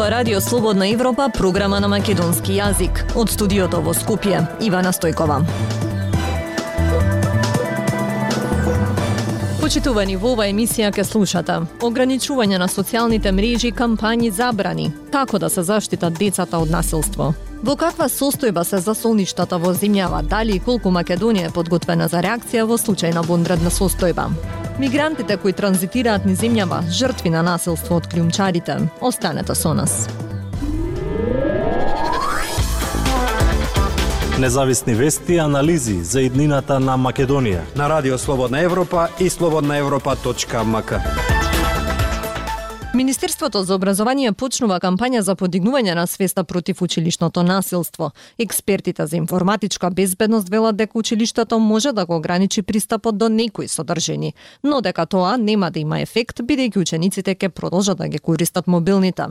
ова Радио Слободна Европа, програма на македонски јазик. Од студиото во Скопје, Ивана Стојкова. Почитувани во ова емисија ке слушате Ограничување на социјалните мрежи, кампањи забрани Како да се заштитат децата од насилство Во каква состојба се засолништата во земјава, дали и колку Македонија е подготвена за реакција во случај на вонредна состојба? Мигрантите кои транзитираат низ земјава, жртви на насилство од клјумчарите, останете со нас. Независни вести и анализи за иднината на Македонија на Радио Слободна Европа и слободнаевропа.мк. Министерството за образование почнува кампања за подигнување на свеста против училишното насилство. Експертите за информатичка безбедност велат дека училиштето може да го ограничи пристапот до некои содржини, но дека тоа нема да има ефект бидејќи учениците ќе продолжат да ги користат мобилните.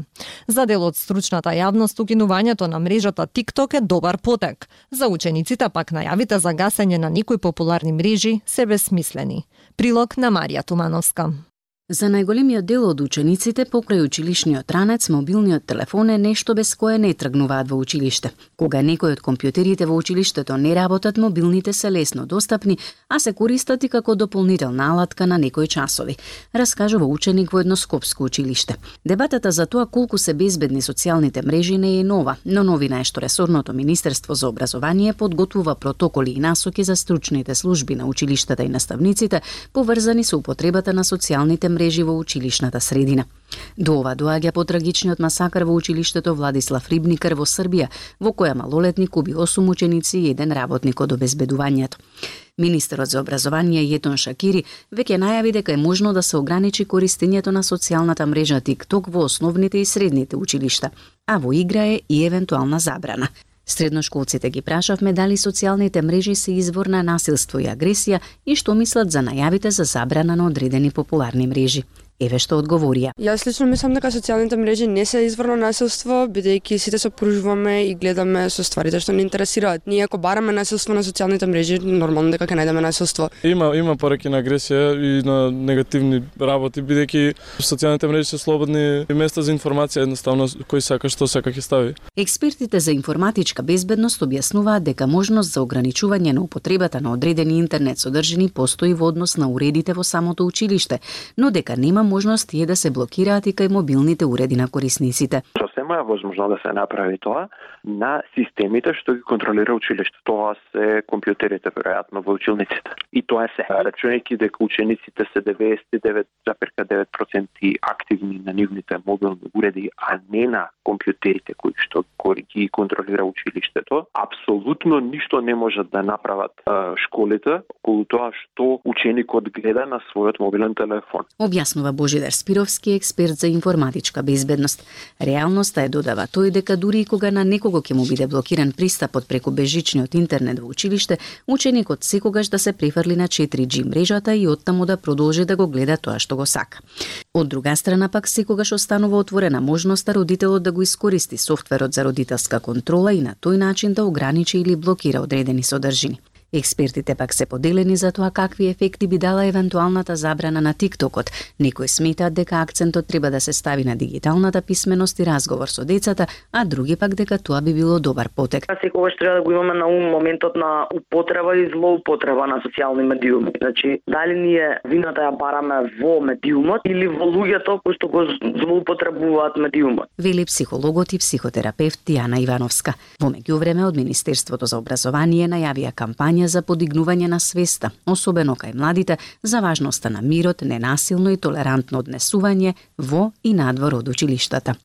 За дел од стручната јавност укинувањето на мрежата TikTok е добар потек. За учениците пак најавите за гасење на некои популарни мрежи се безсмислени. Прилог на Марија Тумановска. За најголемиот дел од учениците, покрај училишниот ранец, мобилниот телефон е нешто без кое не тргнуваат во училиште. Кога некој од компјутерите во училиштето не работат, мобилните се лесно достапни, а се користат и како дополнителна алатка на некои часови, раскажува ученик во едно скопско училиште. Дебатата за тоа колку се безбедни социјалните мрежи не е нова, но новина е што ресорното Министерство за образование подготвува протоколи и насоки за стручните служби на училиштата и наставниците, поврзани со употребата на социјалните мрежи во училишната средина. До ова доаѓа потрагичниот масакар во училиштето Владислав Рибникар во Србија, во која малолетник уби 8 ученици и еден работник од обезбедувањето. Министерот за образование Јетон Шакири веќе најави дека е можно да се ограничи користењето на социјалната мрежа TikTok во основните и средните училишта, а во игра е и евентуална забрана. Средношколците ги прашавме дали социјалните мрежи се извор на насилство и агресија и што мислат за најавите за забрана на одредени популарни мрежи. Еве што одговорија. Јас лично мислам дека социјалните мрежи не се изворно насилство, бидејќи сите се опружуваме и гледаме со стварите што не интересираат. Ние ако бараме насилство на социјалните мрежи, нормално дека ќе најдеме насилство. Има има пораки на агресија и на негативни работи, бидејќи социјалните мрежи се слободни места за информација, едноставно кој сака што сака ќе стави. Експертите за информатичка безбедност објаснуваат дека можност за ограничување на употребата на одредени интернет содржини постои во однос на уредите во самото училиште, но дека нема можност е да се блокираат и кај мобилните уреди на корисниците. Сосема е возможно да се направи тоа на системите што ги контролира училиште. Тоа се компјутерите веројатно во училниците. И тоа е се. Рачунајќи дека учениците се 99,9% активни на нивните мобилни уреди, а не на компјутерите кои што ги контролира училиштето, апсолутно ништо не можат да направат школите околу тоа што ученикот гледа на својот мобилен телефон. Објаснува Божидар Спировски, експерт за информатичка безбедност. Реалноста е додава тој дека дури и кога на некого ќе му биде блокиран пристапот преку бежичниот интернет во училиште, ученикот секогаш да се префрли на 4G мрежата и оттаму да продолжи да го гледа тоа што го сака. Од друга страна пак секогаш останува отворена можноста родителот да го искористи софтверот за родителска контрола и на тој начин да ограничи или блокира одредени содржини. Експертите пак се поделени за тоа какви ефекти би дала евентуалната забрана на TikTokот. Некои сметаат дека акцентот треба да се стави на дигиталната писменост и разговор со децата, а други пак дека тоа би било добар потек. Секогаш треба да го имаме на ум моментот на употреба и злоупотреба на социјални медиуми. Значи, дали ние вината ја бараме во медиумот или во луѓето кои што го злоупотребуваат медиумот. Вели психологот и психотерапевт Јана Ивановска. Во меѓувреме од Министерството за образование најавија кампања кампања за подигнување на свеста, особено кај младите, за важноста на мирот, ненасилно и толерантно однесување во и надвор од училиштата.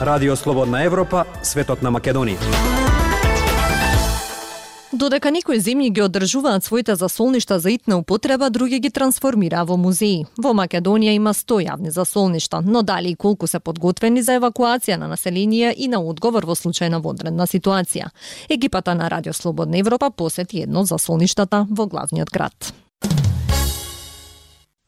Радио Слободна Европа, светот на Македонија. Додека некои земји ги одржуваат своите засолништа за итна употреба, други ги трансформираа во музеи. Во Македонија има 100 јавни засолништа, но дали и колку се подготвени за евакуација на население и на одговор во случај на вонредна ситуација. Екипата на Радио Слободна Европа посети едно засолништата во главниот град.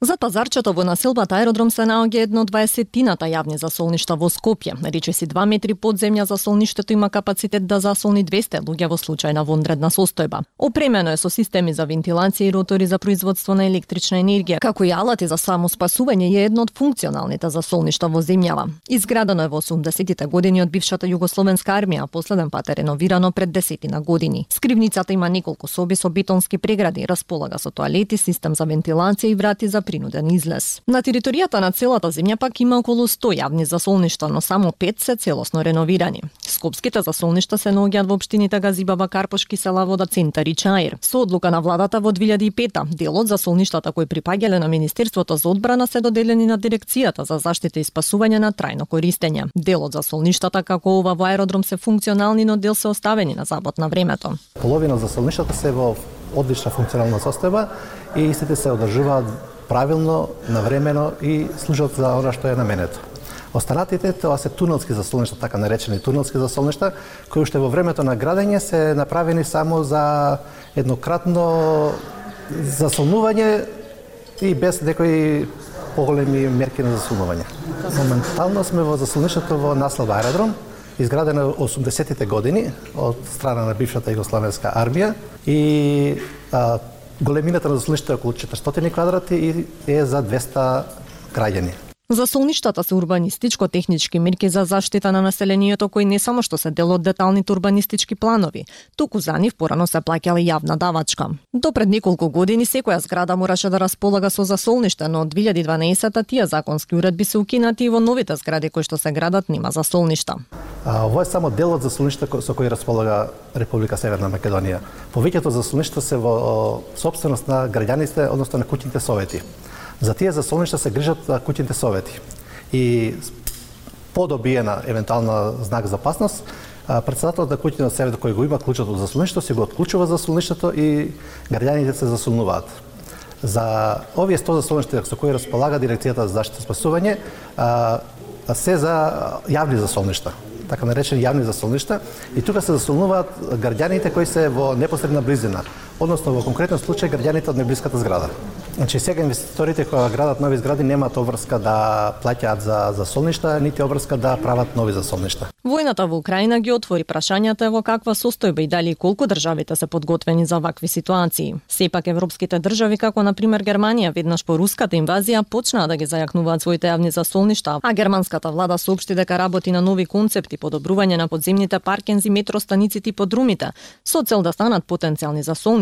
За пазарчето во населбата аеродром се наоѓа едно 20-тината јавни засолништа во Скопје. Речиси 2 метри подземја засолништето има капацитет да засолни 200 луѓе во случај на вонредна состојба. Опремено е со системи за вентилација и ротори за производство на електрична енергија, како и алати за само спасување е едно од функционалните засолништа во земјава. Изградено е во 80-тите години од бившата југословенска армија, последен пат е реновирано пред десетина години. Скривницата има неколку соби со бетонски прегради, располага со тоалети, систем за вентилација и врати за принуден излез. На територијата на целата земја пак има околу 100 јавни засолништа, но само 5 се целосно реновирани. Скопските засолништа се наоѓаат во општините Газибаба, Карпошки, Селавода, Центар и Чаир. Со одлука на владата во 2005 делот за солништата кои припаѓале на Министерството за одбрана се доделени на Дирекцијата за заштита и спасување на трајно користење. Делот за солништата како ова во аеродром се функционални, но дел се оставени на забот на времето. Половина за солништата се во одлична функционална состојба и истите се одржуваат правилно, навремено и служат за она што е наменето. Останатите тоа се тунелски засолништа, така наречени тунелски засолништа, кои уште во времето на градење се направени само за еднократно засолнување и без некои поголеми мерки на засолнување. Моментално сме во засолништето во наслов аеродром, изградено 80-тите години од страна на бившата Југославенска армија и а, Големината на заслоништа е околу 400 квадрати и е за 200 граѓани. За солништата се урбанистичко-технички мерки за заштита на населението кои не само што се дел од деталните урбанистички планови, туку за нив порано се плаќала јавна давачка. До пред неколку години секоја зграда мораше да располага со засолниште, но од 2012 тие законски уредби се укинати и во новите згради кои што се градат нема засолништа. А, ова е само дел од засолништа со кои располага Република Северна Македонија. Повеќето засолништа се во собственост на граѓаните, односно на куќните совети. За тие засолништа се грижат куќните совети. И подобиена евентуална знак за опасност, председателот на куќниот совет кој го има клучот од засолништето се го отклучува засолништето и граѓаните се засолнуваат. За овие 100 засолништа со кои располага дирекцијата за заштита и спасување, се за јавни засолништа така наречени јавни засолништа, и тука се засолнуваат граѓаните кои се во непосредна близина, односно во конкретен случај граѓаните од неблиската зграда. Значи сега инвеститорите кои градат нови згради немаат обврска да плаќаат за за солништа, нити обврска да прават нови за солништа. Војната во Украина ги отвори прашањата во каква состојба и дали колку државите се подготвени за вакви ситуации. Сепак европските држави како на пример Германија веднаш по руската инвазија почнаа да ги зајакнуваат своите јавни засолништа, а германската влада соопшти дека работи на нови концепти подобрување на подземните паркинзи, метростаниците и подрумите со цел да станат потенцијални засолништа.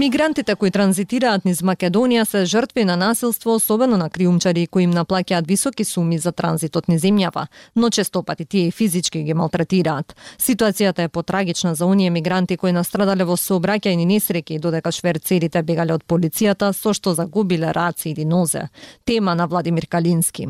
Мигрантите кои транзитираат низ Македонија се жртви на насилство, особено на криумчари кои им наплаќаат високи суми за транзитот низ земјава, но честопати тие и физички ги малтретираат. Ситуацијата е потрагична за оние мигранти кои настрадале во сообраќајни несреќи додека шверцерите бегале од полицијата со што загубиле раци или нозе. Тема на Владимир Калински.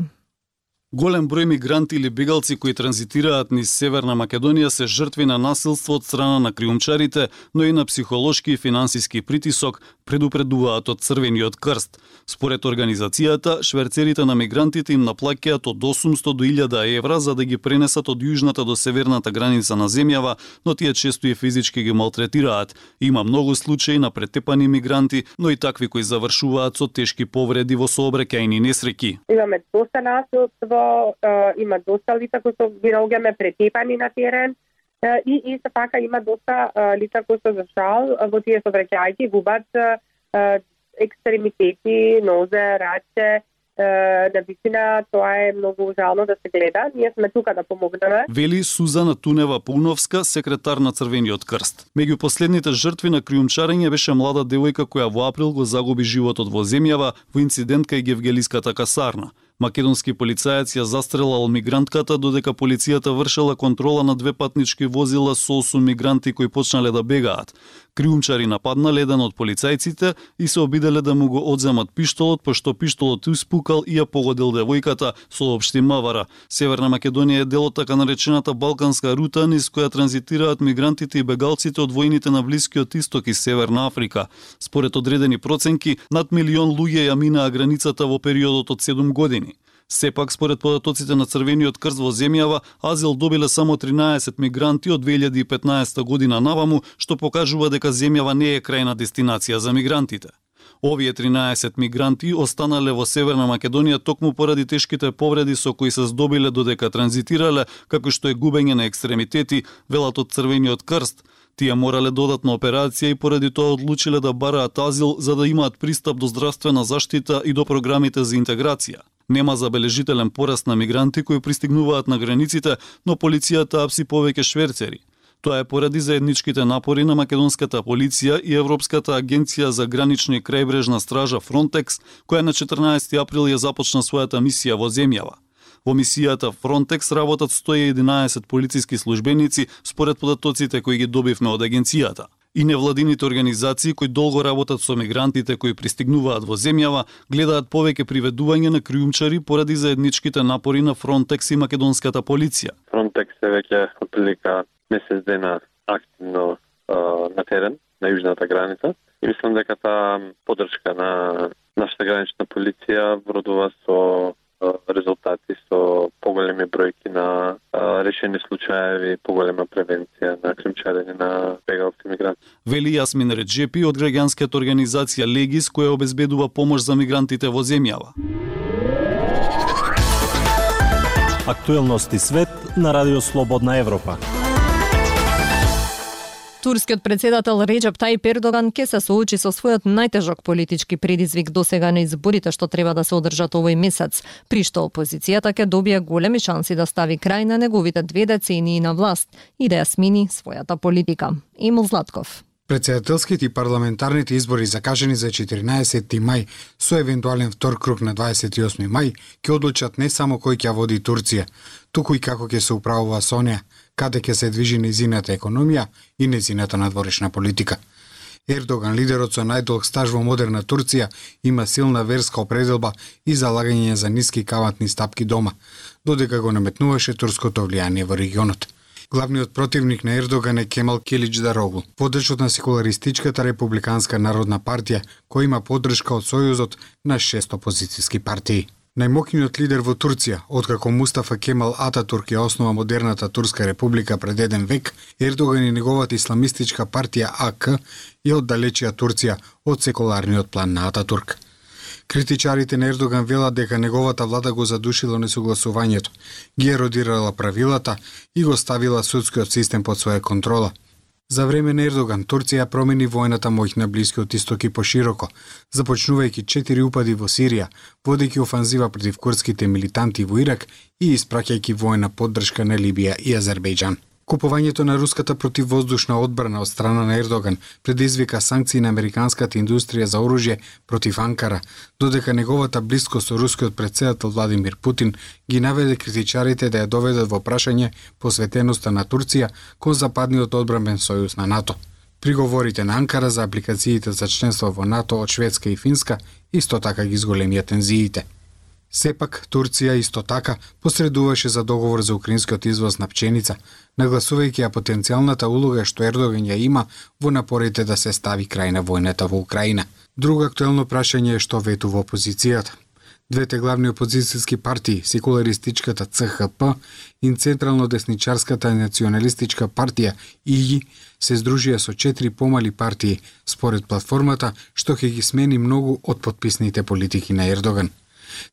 Голем број мигранти или бегалци кои транзитираат низ Северна Македонија се жртви на насилство од страна на криумчарите, но и на психолошки и финансиски притисок, предупредуваат од Црвениот крст. Според организацијата, шверцерите на мигрантите им наплакеат од 800 до 1000 евра за да ги пренесат од јужната до северната граница на земјава, но тие често и физички ги малтретираат. Има многу случаи на претепани мигранти, но и такви кои завршуваат со тешки повреди во сообраќајни несреќи. Имаме доста насилство има доста лица кои се ги наоѓаме претепани на терен и исто така има доста лица кои се за шал во тие сообраќајки губат екстремитети, нозе, раче, на вистина тоа е многу жално да се гледа. Ние сме тука да помогнеме. Вели Сузана Тунева Пуновска, секретар на Црвениот крст. Меѓу последните жртви на криумчарење беше млада девојка која во април го загуби животот во земјава во инцидент кај Гевгелиската касарна. Македонски полицаец ја застрелал мигрантката додека полицијата вршела контрола на две патнички возила со 8 мигранти кои почнале да бегаат. Криумчари нападнале еден од полицајците и се обиделе да му го одземат пиштолот, па пошто пиштолот испукал и ја погодил девојката, соопшти Мавара. Северна Македонија е дел од така наречената Балканска рута низ која транзитираат мигрантите и бегалците од војните на Блискиот Исток и Северна Африка. Според одредени проценки, над милион луѓе ја минаа границата во периодот од 7 години. Сепак, според податоците на Црвениот крст во земјава, азил добиле само 13 мигранти од 2015 година наваму, што покажува дека земјава не е крајна дестинација за мигрантите. Овие 13 мигранти останале во Северна Македонија токму поради тешките повреди со кои се здобиле додека транзитирале, како што е губење на екстремитети, велат од Црвениот крст. Тие морале додатна операција и поради тоа одлучиле да бараат азил за да имаат пристап до здравствена заштита и до програмите за интеграција. Нема забележителен пораст на мигранти кои пристигнуваат на границите, но полицијата апси повеќе шверцери. Тоа е поради заедничките напори на македонската полиција и Европската агенција за гранична и крајбрежна стража Frontex, која на 14 април ја започна својата мисија во земјава. Во мисијата Frontex работат 111 полициски службеници според податоците кои ги добивме од агенцијата. И невладините организации кои долго работат со мигрантите кои пристигнуваат во земјава, гледаат повеќе приведување на криумчари поради заедничките напори на Frontex и македонската полиција. Frontex е веќе отприлика месец дена активно а, на терен, на јужната граница. И мислам дека таа поддршка на нашата гранична полиција вродува со резултати со поголеми бројки на решени случаеви, поголема превенција на климчарење на бегалци мигранти. Вели Јасмин Реджепи од граѓанската организација Легис која обезбедува помош за мигрантите во земјава. Актуелности свет на Радио Слободна Европа. Турскиот председател Реджеп Тајп Ердоган ке се соочи со својот најтежок политички предизвик досега на изборите што треба да се одржат овој месец, при што опозицијата ке добие големи шанси да стави крај на неговите две децении на власт и да ја смени својата политика. Емил Златков. Председателските и парламентарните избори закажани за 14 мај со евентуален втор круг на 28 мај ќе одлучат не само кој ќе води Турција, туку и како ќе се управува со неа, каде ќе се движи незината економија и незината надворешна политика. Ердоган, лидерот со најдолг стаж во модерна Турција, има силна верска определба и залагање за ниски каватни стапки дома, додека го наметнуваше турското влијание во регионот. Главниот противник на Ердоган е Кемал Килич Дарогу, водачот на секуларистичката републиканска народна партија, кој има поддршка од сојузот на шест опозициски партии. Најмокниот лидер во Турција, откако Мустафа Кемал Ататурк ја основа модерната Турска република пред еден век, Ердоган и неговата исламистичка партија АК ја оддалечија Турција од секуларниот план на Ататурк. Критичарите на Ердоган велат дека неговата влада го задушила несогласувањето, ги еродирала правилата и го ставила судскиот систем под своја контрола – За време на Ердоган, Турција промени војната моќ на Блискиот исток и пошироко, започнувајќи четири упади во Сирија, водејќи офанзива против курдските милитанти во Ирак и испраќајќи војна поддршка на Либија и Азербејџан. Купувањето на руската противвоздушна одбрана од страна на Ердоган предизвика санкции на американската индустрија за оружје против Анкара, додека неговата близко со рускиот председател Владимир Путин ги наведе критичарите да ја доведат во прашање посветеноста на Турција кон западниот одбранбен сојуз на НАТО. Приговорите на Анкара за апликациите за членство во НАТО од Шведска и Финска исто така ги зголемија тензиите. Сепак, Турција исто така посредуваше за договор за украинскиот извоз на пченица, нагласувајќи ја потенцијалната улога што Ердоган ја има во напорите да се стави крај на војната во Украина. Друго актуелно прашање е што ветува опозицијата. Двете главни опозицијски партии, секуларистичката ЦХП и централно десничарската националистичка партија ИГИ, се здружија со четири помали партии, според платформата што ќе ги смени многу од подписните политики на Ердоган.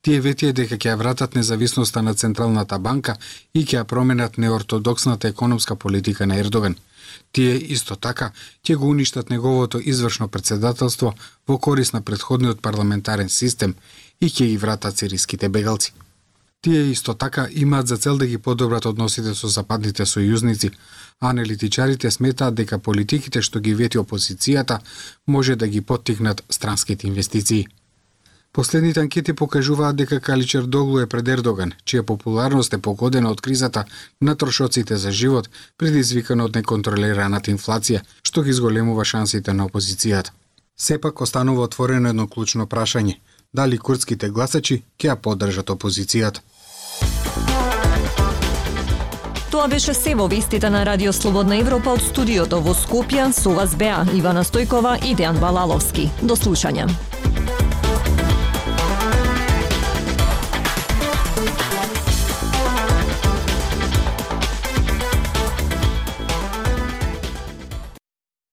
Тие ветија дека ќе ја вратат независноста на Централната банка и ќе ја променат неортодоксната економска политика на Ердоган. Тие исто така ќе го уништат неговото извршно председателство во корис на предходниот парламентарен систем и ќе ги вратат сириските бегалци. Тие исто така имаат за цел да ги подобрат односите со западните сојузници, а аналитичарите сметаат дека политиките што ги вети опозицијата може да ги поттикнат странските инвестиции. Последните анкети покажуваат дека Каличер Доглу е пред Ердоган, чија популарност е погодена од кризата на трошоците за живот, предизвикана од неконтролираната инфлација, што ги изголемува шансите на опозицијата. Сепак останува отворено едно клучно прашање: дали курдските гласачи ќе ја поддржат опозицијата? Тоа беше се во вестите на Радио Слободна Европа од студиото во Скопје со вас беа Ивана Стојкова и Дејан Балаловски. До слушање.